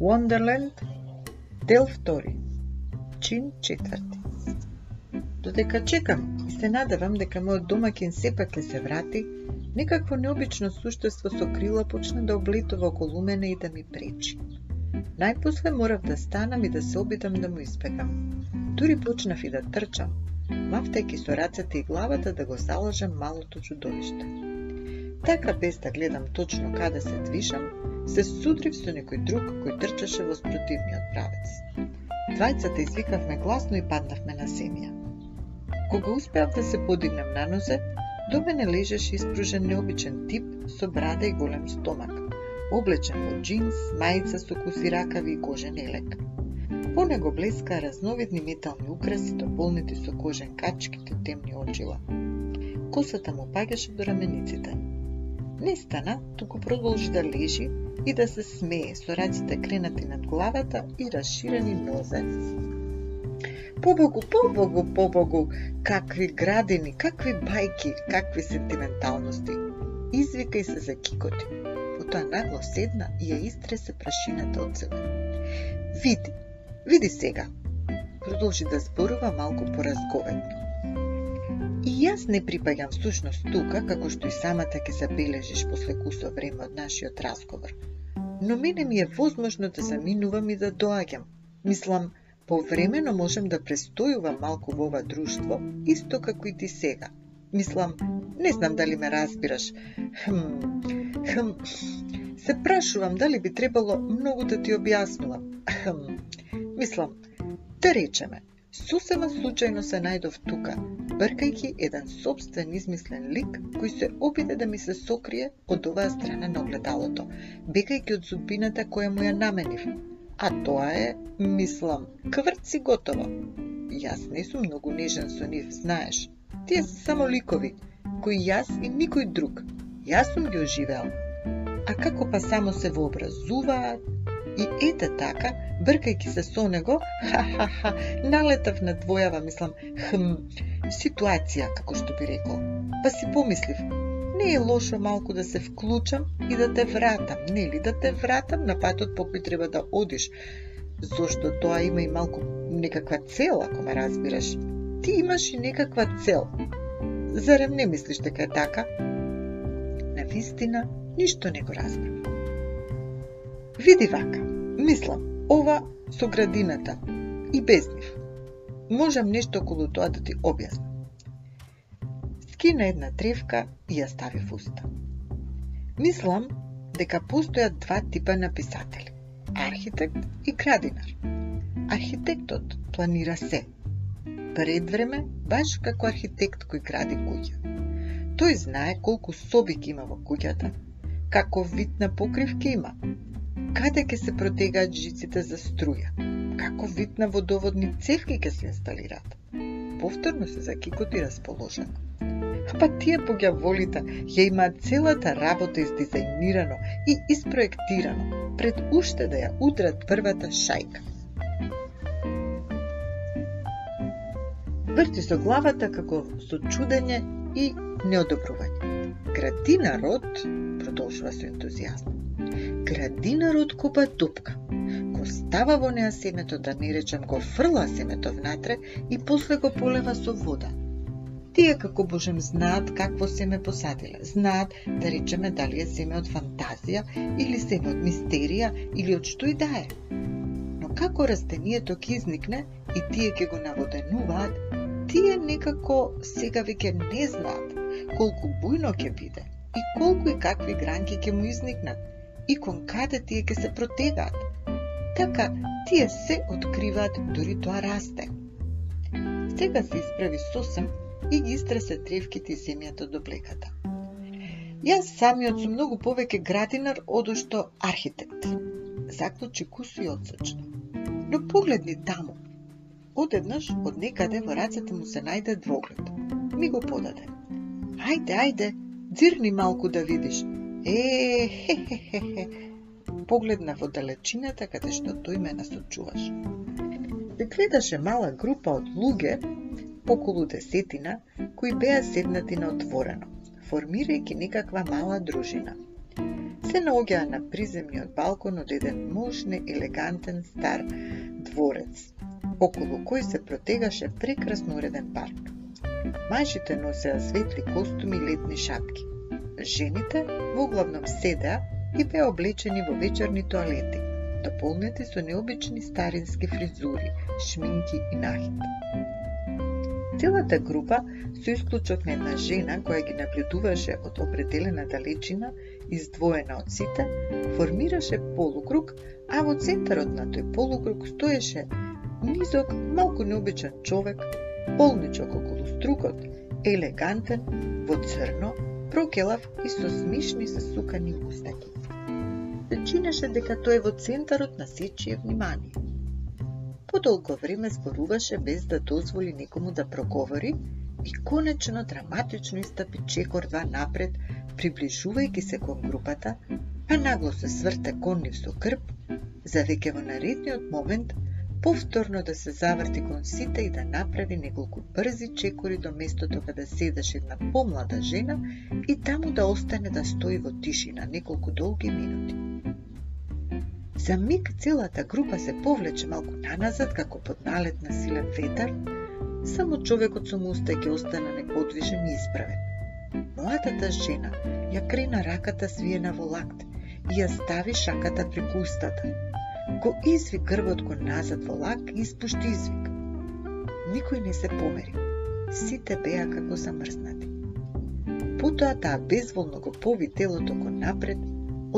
Wonderland, дел 2, чин 4. Додека чекам и се надевам дека мојот домакин сепак ќе се врати, некакво необично суштество со крила почна да облетува околу мене и да ми пречи. Најпосле морав да станам и да се обидам да му избегам. Дури почнав и да трчам, мафтајки со рацете и главата да го залажам малото чудовиште. Така без да гледам точно каде се движам, се судрив со некој друг кој трчаше во спротивниот правец. Двајцата извикавме гласно и паднавме на земја. Кога успеав да се подигнам на нозе, до мене лежеше испружен необичен тип со брада и голем стомак, облечен во джинс, мајца со куси ракави и кожен елек. По него блеска разновидни метални украси дополнети со кожен качките темни очила. Косата му паѓаше до рамениците. Не стана, туку продолжи да лежи и да се смее со раците кренати над главата и расширени нозе. Побогу, побогу, побогу, какви градини, какви бајки, какви сентименталности. Извика и се закикоти. Потоа нагло седна и ја истресе прашината од себе. Види, види сега. Продолжи да зборува малку поразговетно. И јас не припаѓам всушност тука, како што и самата ќе забележиш после кусо време од нашиот разговор. Но мене ми е возможно да заминувам и да доаѓам. Мислам, повремено можем да престојувам малку во ова друштво, исто како и ти сега. Мислам, не знам дали ме разбираш. Хм, хм, се прашувам дали би требало многу да ти објаснувам. Хм, мислам, да речеме, Сосема случајно се најдов тука, бркајќи еден собствен измислен лик кој се обиде да ми се сокрие од оваа страна на огледалото, бегајќи од зубината која му ја наменив. А тоа е, мислам, кврци готово. Јас не сум многу нежен со нив, знаеш. Тие се само ликови, кои јас и никој друг. Јас сум ги оживеал. А како па само се вообразуваат, И ете така, бркајќи се со него, ха-ха-ха, налетав на двојава, мислам, хм, ситуација, како што би рекол. Па си помислив, не е лошо малку да се вклучам и да те вратам, нели да те вратам на патот по кој треба да одиш, зошто тоа има и малку некаква цел, ако ме разбираш. Ти имаш и некаква цел. Зарем не мислиш дека е така? На вистина, ништо не го разбрав. Види вака, мислам, ова со градината и без нив. Можам нешто околу тоа да ти објаснам. Скина една тревка и ја стави в уста. Мислам дека постојат два типа на писатели. Архитект и градинар. Архитектот планира се. Пред време, баш како архитект кој гради куќа. Тој знае колку соби има во куќата, каков вид на покривки има, каде ќе се протегаат жиците за струја, како вид на водоводни цевки ќе се инсталираат. Повторно се закикоти расположено. Па тие волите ја имаат целата работа издизајнирано и испроектирано, пред уште да ја удрат првата шајка. Врти со главата како со чудење и неодобрување. Градинарот, продолжува со ентузијазм, Градинарот купа дупка. Го става во неа семето, да не речем го фрла семето внатре и после го полева со вода. Тие како божем знаат какво семе посадиле. Знаат, да речеме, дали е семе од фантазија, или семе од мистерија, или од што и да е. Но како растението ќе изникне и тие ќе го наводенуваат, тие некако сега веќе не знаат колку бујно ќе биде и колку и какви гранки ќе му изникнат и кон каде тие ќе се протегаат. Така, тие се откриваат дури тоа расте. Сега се исправи сосем и ги истресе тревките и земјата до блеката. Јас самиот сум многу повеќе градинар одошто архитект. Заклучи кусо и одсочно. Но погледни таму. Одеднаш, од некаде во рацете му се најде двоглед. Ми го подаде. Ајде, ајде, дзирни малку да видиш. Е, хе, хе, хе, хе. Погледна во далечината каде што тој ме насочуваше. Се гледаше мала група од луѓе, околу десетина, кои беа седнати на отворено, формирајќи некаква мала дружина. се наоѓаа на приземниот балкон од еден мощне елегантен стар дворец, околу кој се протегаше прекрасно уреден парк. Мајшите носеа светли костуми и летни шапки. Жените во главном седеа и беа облечени во вечерни тоалети, дополнети со необични старински фризури, шминки и нахит. Целата група, со исклучок на една жена која ги наблюдуваше од определена далечина, издвоена од сите, формираше полукруг, а во центарот на тој полукруг стоеше низок, малку необичен човек, полничок околу струкот, елегантен, во црно, прокелав и со смишни сукани устаки. Се чинеше дека тој е во центарот на сечие внимание. Подолго време зборуваше без да дозволи некому да проговори и конечно драматично истапи чекор два напред, приближувајќи се кон групата, а нагло се сврте кон нив со крп, за веќе во наредниот момент повторно да се заврти кон сите и да направи неколку брзи чекори до местото каде седеше една помлада жена и таму да остане да стои во тишина неколку долги минути. За миг целата група се повлече малку наназад како под налет на силен ветар, само човекот со мустаки остана неподвижен и исправен. Младата жена ја крена раката свиена во лакт и ја стави шаката при устата, Го изви грбот го назад во лак и испушти извик. Никој не се помери. Сите беа како замрзнати. Потоа таа безволно го пови телото кон напред,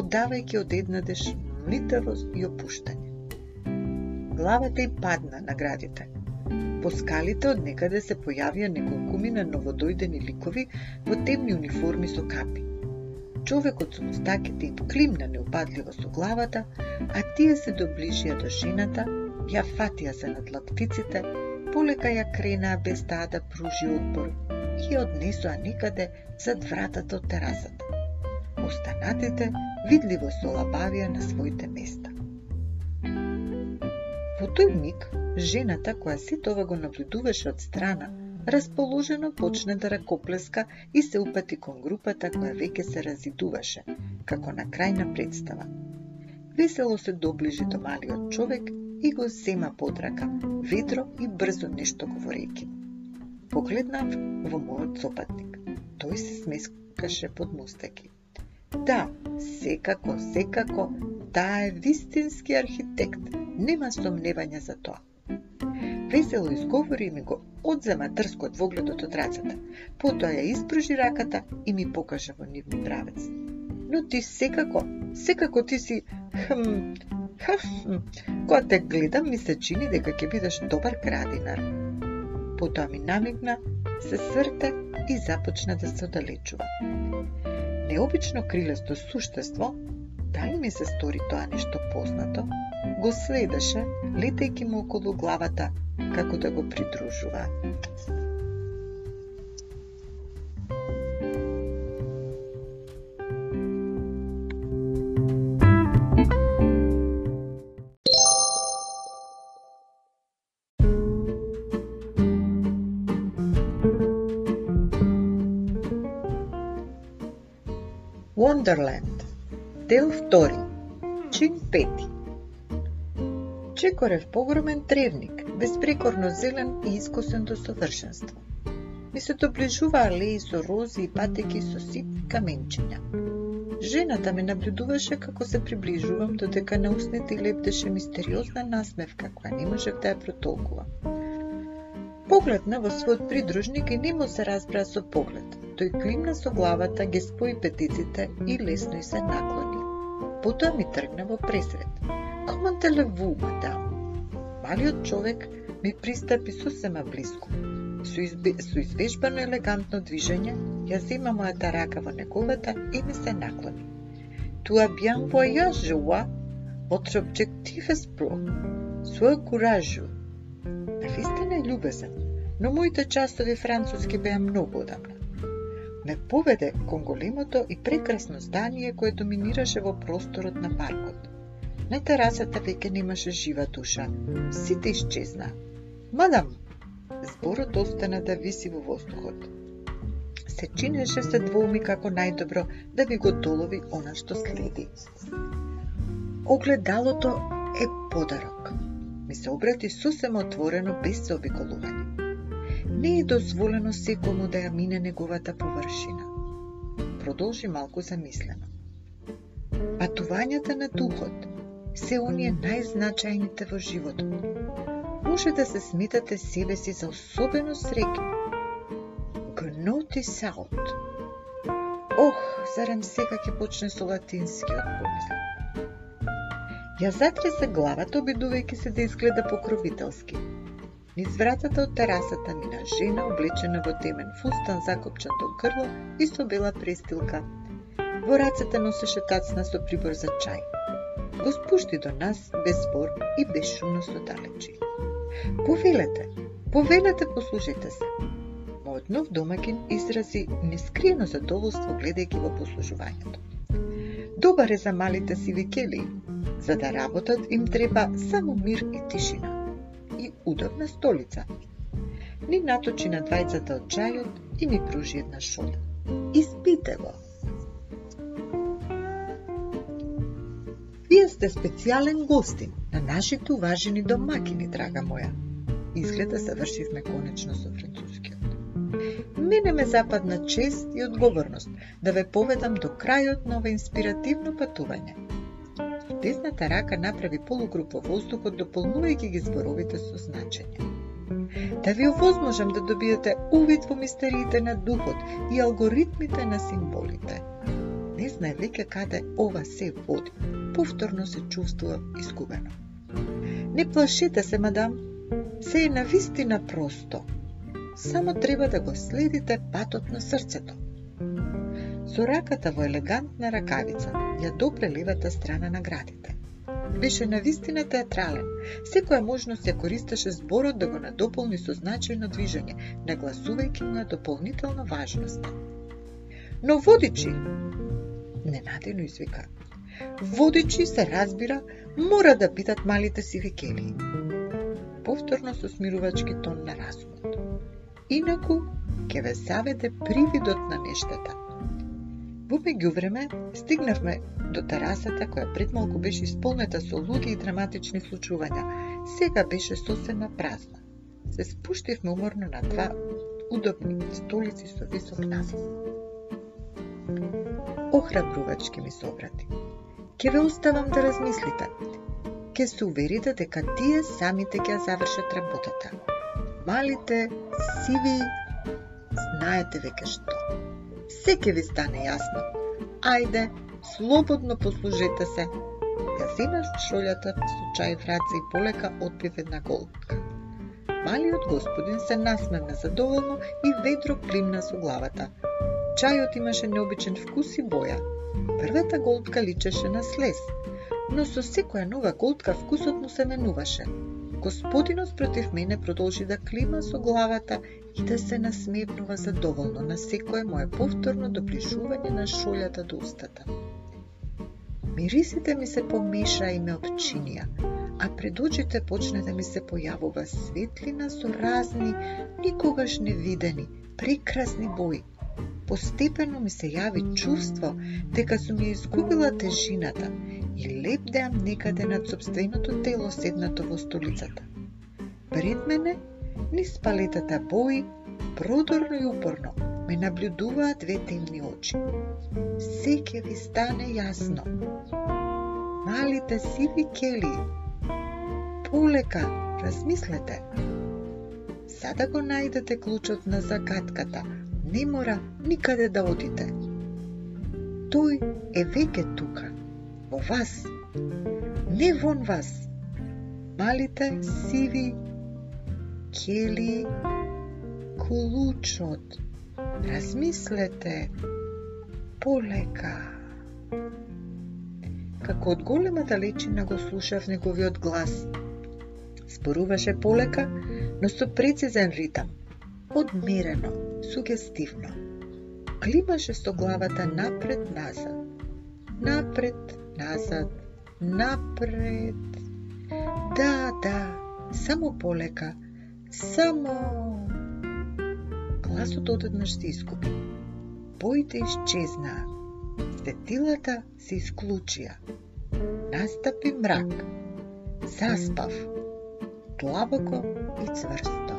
оддавајќи од еднадеш млитавост и опуштање. Главата й падна на градите. По скалите од некаде се појавија неколку мина новодојдени ликови во темни униформи со капи. Човекот со мустаките им климна неупадливо со главата, а тие се доближија до жената, ја фатија се над лактиците, полека ја кренаа без таа да пружи отпор и ја однесоа никаде зад вратата од терасата. Останатите видливо се олабавија на своите места. Во тој миг, жената која сето ова го наблюдуваше од страна, расположено почне да ракоплеска и се упати кон групата која веќе се разидуваше, како на крајна представа. Весело се доближи до малиот човек и го зема под рака, ведро и брзо нешто говорејќи. Погледнав во мојот сопатник. Тој се смескаше под мустаки. Да, секако, секако, таа е вистински архитект. Нема сомневање за тоа весело изговори и ми го одзема трскот во огледот од рацата. Потоа ја испружи раката и ми покажа во нивни правец. Но ти секако, секако ти си хм, хм, кога те гледам ми се чини дека ќе бидеш добар градинар. Потоа ми намигна, се сврте и започна да се одалечува. Необично крилесто суштество, дали ми се стори тоа нешто познато, го следеше, летејќи му околу главата како да го придружува. Wonderland Дел 2 Чин 5 Чекорев погромен тревник, безпрекорно зелен и искусен до совршенство. Ми се доближува алеи со рози и патеки со ситни каменчиња. Жената ме наблюдуваше како се приближувам, додека на устните лептеше мистериозна насмевка, која не можев да ја протолкувам. Погледна во својот придружник и нимо се разбра со поглед. Тој климна со главата, ги спои петиците и лесно и се наклони. Потоа ми тргна во пресред. Команте телеву, мадам. Малиот човек ми пристапи сосема близко. Со, избе, со извежбано елегантно движење, ја зема мојата рака во неговата и ми се наклони. Туа bien voyage, joa, votre objectif est pro. Sois courageux. Навистина е љубезен, но моите часови француски беа многу одамна. Ме поведе кон големото и прекрасно здание кое доминираше во просторот на паркот. На терасата веќе немаше жива душа. Сите исчезна. Мадам, зборот остана да виси во воздухот. се чинеше се двоуми како најдобро да ви го долови она што следи. Огледалото е подарок. Ми се обрати сосема отворено без заобиколување. Не е дозволено секому да ја мине неговата површина. Продолжи малку замислено. Патувањата на духот се оние најзначајните во животот. Може да се сметате себе си за особено среќни. Гноти саут. Ох, зарем сега ќе почне со латинскиот помисли. Ја затреса главата, обидувајќи се да изгледа покровителски. Низ вратата од терасата мина жена облечена во темен фустан закопчан до грло и со бела престилка. Во рацете носеше тацна со прибор за чај. Го спушти до нас без збор и безшумно со далечи. Повелете, повелете, послушайте се. Моднов домакин изрази нескриено задоволство гледајќи во послужувањето. Добар е за малите сиви сивикели, за да работат им треба само мир и тишина и удобна столица. Ни наточи на двајцата од чајот и ми пружи една шола. Испите го. Вие сте специјален гостин на нашите уважени домакини, драга моја. Изгледа се вршивме конечно со францускиот. Мене ме западна чест и одговорност да ве поведам до крајот на ова инспиративно патување десната рака направи полукруг во воздухот, дополнувајќи ги зборовите со значење. Да ви овозможам да добиете увид во мистериите на духот и алгоритмите на символите. Не знае веќе каде ова се води. Повторно се чувствува изгубено. Не плашете се, мадам. Се е на вистина просто. Само треба да го следите патот на срцето. Со раката во елегантна ракавица ја допре левата страна на градите. Беше навистина театрален. Секоја можност ја користеше зборот да го надополни со значајно движење, нагласувајќи му на дополнителна важност. Но водичи, ненадено извика, водичи се разбира, мора да бидат малите си викели. Повторно со смирувачки тон на разумот. Инаку, ќе ве заведе привидот на нештата, Во меѓувреме, стигнавме до терасата која пред малку беше исполнета со луѓе и драматични случувања. Сега беше сосема празна. Се спуштивме уморно на два удобни столици со висок насос. Охрабрувачки ми се обрати. Ке ве оставам да размислите. Ке се уверите дека тие самите ќе завршат работата. Малите, сиви, знаете веќе што се ќе ви стане јасно. Ајде, слободно послужете се. Ја зема шолјата со чај в раце и полека отпив една голтка. Малиот господин се насмевна задоволно и ведро климна со главата. Чајот имаше необичен вкус и боја. Првата голтка личеше на слез, но со секоја нова голтка вкусот му се менуваше. Господинот против мене продолжи да клима со главата и да се насмевнува задоволно на секое мое повторно доближување на шолјата до устата. Мирисите ми се помеша и ме обчинија, а пред очите почне да ми се појавува светлина со разни, никогаш невидени, прекрасни бои. Постепено ми се јави чувство дека сум ја изгубила тежината и лепдеам некаде над собственото тело седнато во столицата. Пред мене, низ палетата бои, продорно и упорно, ме наблюдуваат две темни очи. Се ви стане јасно. Малите сиви кели. Полека, размислете. Сада го најдете клучот на загадката. Не мора никаде да одите. Тој е веќе тука во вас, не вон вас. Малите сиви кели Кулучот. Размислете полека. Како од голема далечина го слушав неговиот глас. Споруваше полека, но со прецизен ритам, одмерено, сугестивно. Климаше со главата напред-назад, напред назад, напред. Да, да, само полека, само... Гласот одеднаш се изгуби. боите исчезнаа, светилата се исклучија. Настапи мрак. Заспав. Длабоко и цврсто.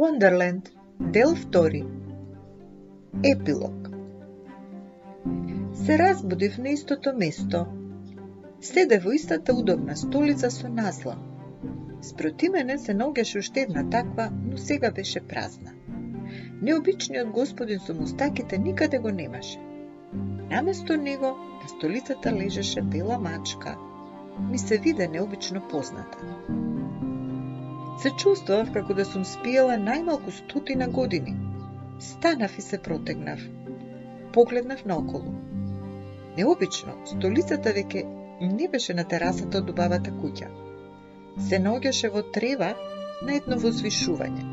Wonderland, дел 2. Епилог Се разбудив на истото место. Седе во истата удобна столица со наслон. Спроти мене се наоѓаше уште една таква, но сега беше празна. Необичниот господин со мустаките никаде го немаше. Наместо него на столицата лежеше бела мачка. Ми се виде необично позната. Се чувствував како да сум спиела најмалку стотина години. Станав и се протегнав. Погледнав наоколу. Необично, столицата веќе не беше на терасата од убавата куќа. Се наоѓаше во трева на едно возвишување.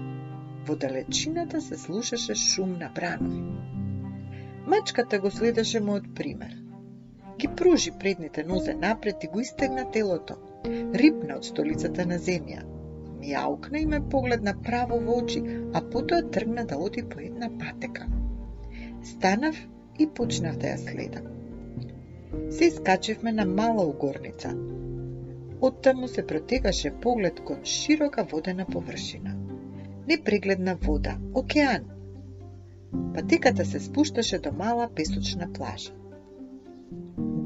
Во далечината се слушаше шум на бранови. Мачката го следеше мојот пример. Ги пружи предните нозе напред и го истегна телото. Рипна од столицата на земја, мјаукна и ме погледна право во очи, а потоа тргна да оди по една патека. Станав и почнав да ја следам. Се искачивме на мала угорница. Оттаму се протегаше поглед кон широка водена површина. Непрегледна вода, океан. Патеката се спушташе до мала песочна плажа.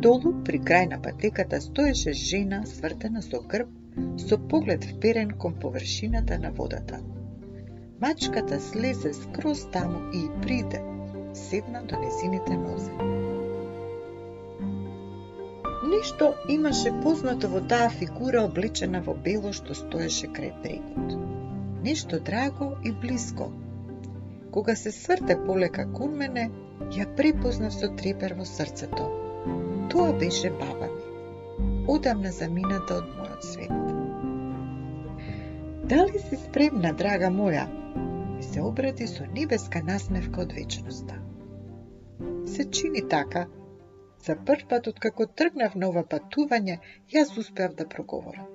Долу, при крај на патеката, стоеше жена свртена со грб со поглед вперен кон површината на водата. Мачката слезе скроз таму и приде, седна до незините нозе. Ништо имаше познато во таа фигура облечена во бело што стоеше крај брегот. Нешто драго и близко. Кога се сврте полека кон мене, ја препознав со трепер во срцето. Тоа беше баба ми, одамна замината од мојот свет. Дали си спремна, драга моја? И се обрати со небеска насмевка од вечноста. Се чини така. За прв пат откако тргнав на ова патување, јас успеав да проговорам.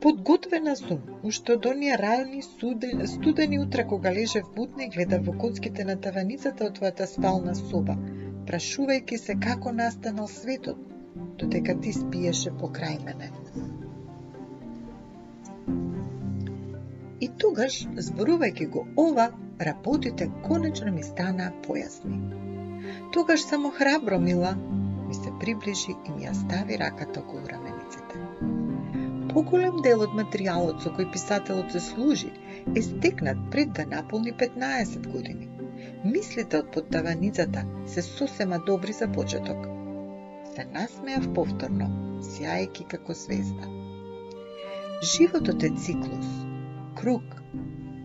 Подготвена сум, уште од оние рани студени, студени утра кога лежев бутна и гледав во коцките на таваницата од твојата спална соба, прашувајќи се како настанал светот, додека ти спиеше покрај мене. И тогаш, зборувајќи го ова, работите конечно ми станаа појасни. Тогаш само храбро, мила, ми се приближи и ми ја стави раката околу рамениците. Поголем дел од материјалот со кој писателот се служи е стекнат пред да наполни 15 години. Мислите од подтаваницата се сосема добри за почеток. Се насмеав повторно, сјајки како звезда. Животот е циклус, круг.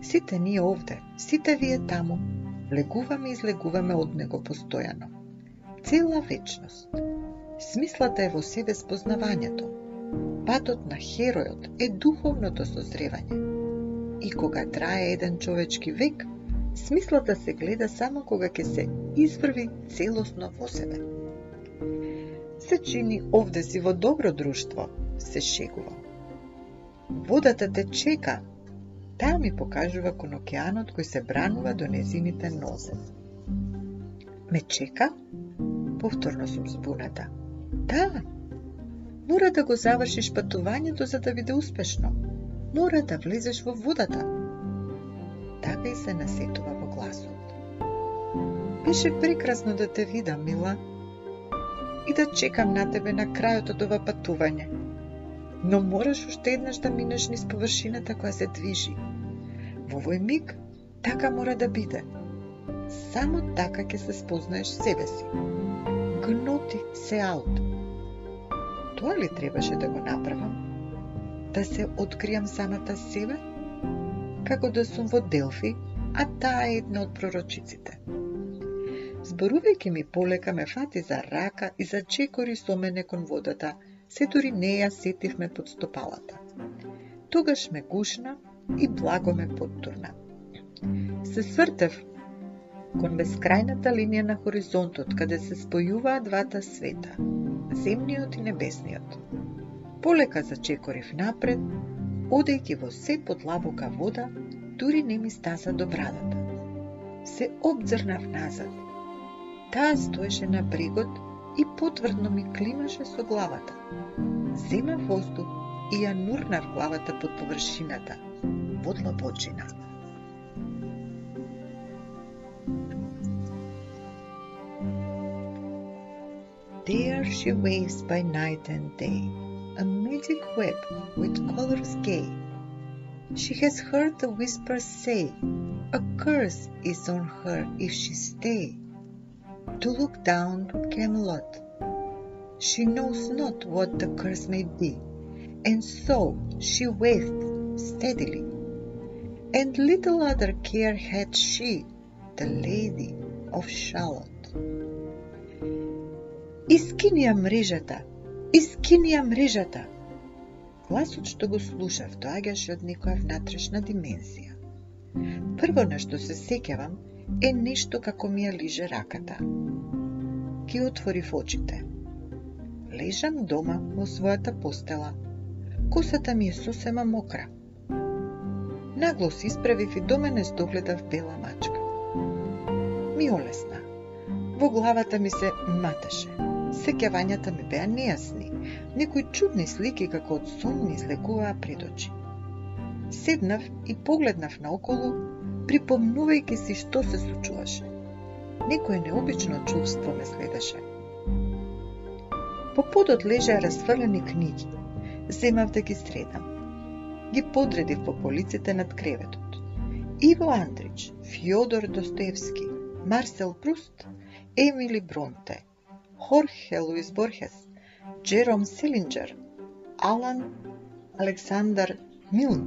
Сите ние овде, сите вие таму, легуваме и излегуваме од него постојано. Цела вечност. Смислата е во себе спознавањето. Патот на херојот е духовното созревање. И кога трае еден човечки век, смислата се гледа само кога ќе се изврви целосно во себе. Се чини овде си во добро друштво, се шегува. Водата те чека, Таа ми покажува кон океанот кој се бранува до незините нозе. Ме чека? Повторно сум збуната. Да, мора да го завршиш патувањето за да биде успешно. Мора да влезеш во водата. Така и се насетува во гласот. Беше прекрасно да те видам, мила, и да чекам на тебе на крајот од ова патување но мораш уште еднаш да минеш низ површината која се движи. Во овој миг, така мора да биде. Само така ќе се спознаеш себе си. Гноти се аут. Тоа ли требаше да го направам? Да се откријам самата себе? Како да сум во Делфи, а таа е една од пророчиците. Зборувајќи ми полека ме фати за рака и за чекори со мене кон водата, се дури не ја сетивме под стопалата. Тогаш ме гушна и благо ме подтурна. Се свртев кон бескрајната линија на хоризонтот, каде се спојуваа двата света, земниот и небесниот. Полека зачекорив напред, одејќи во се подлабока вода, дури не ми стаса до брадата. Се обзрнав назад. Таа стоеше на брегот и потврдно ми климаше со главата. Зема воздух и ја нурнав главата под површината, во длабочина. There she waves by night and day, a magic web with colors gay. She has heard the whispers say, a curse is on her if she stay. To look down to Camelot. She knows not what the curse may be, and so she waved steadily. And little other care had she, the Lady of Shalott. Искини ја мрежата, искини ја мрежата. Гласот што го слушав доаѓаше од некоја внатрешна димензија. Прво на што се сеќавам е нешто како ми ја лиже раката. Ги отворив очите. Лежам дома во својата постела. Косата ми е сосема мокра. Нагло се исправив и до мене догледав бела мачка. Ми олесна. Во главата ми се матеше. Сеќавањата ми беа нејасни. Некои чудни слики како од сон ми излекуваа пред очи. Седнав и погледнав наоколу, припомнувајќи си што се случуваше. Некое необично чувство ме следеше. По подот лежеа расфрлени книги. Земав да ги средам. Ги подредив по полиците над креветот. Иво Андрич, Фјодор Достоевски, Марсел Пруст, Емили Бронте, Хорхе Луис Борхес, Джером Селинджер, Алан Александар Милн,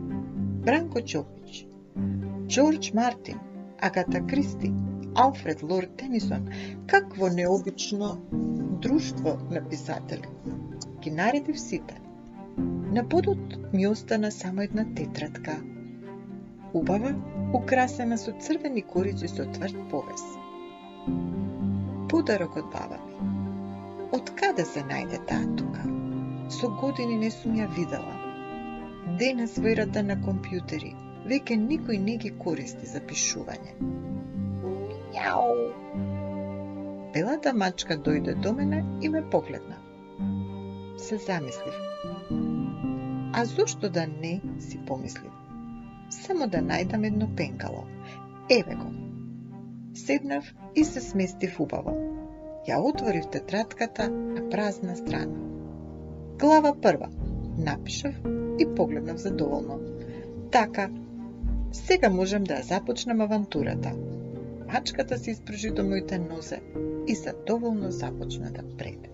Бранко Чопич, Джордж Мартин, Агата Кристи, Алфред Лорд Тенисон, какво необично друштво на писатели. Ги наредив сите. На подот ми остана само една тетрадка. Убава, украсена со црвени корици со тврд повес. Подарок од баба ми. Од каде се најде таа тука? Со години не сум ја видела. Денес во ерата на компјутери, веќе никој не ги користи за пишување. Мјау! Белата мачка дојде до мене и ме погледна. Се замислив. А зошто да не, си помислив. Само да најдам едно пенкало. Еве го. Седнав и се сместив убаво. Ја отворив тетрадката на празна страна. Глава прва. Напишав и погледнав задоволно. Така, сега можем да ја започнем авантурата. Мачката се испружи до моите нозе и задоволно започна да преде.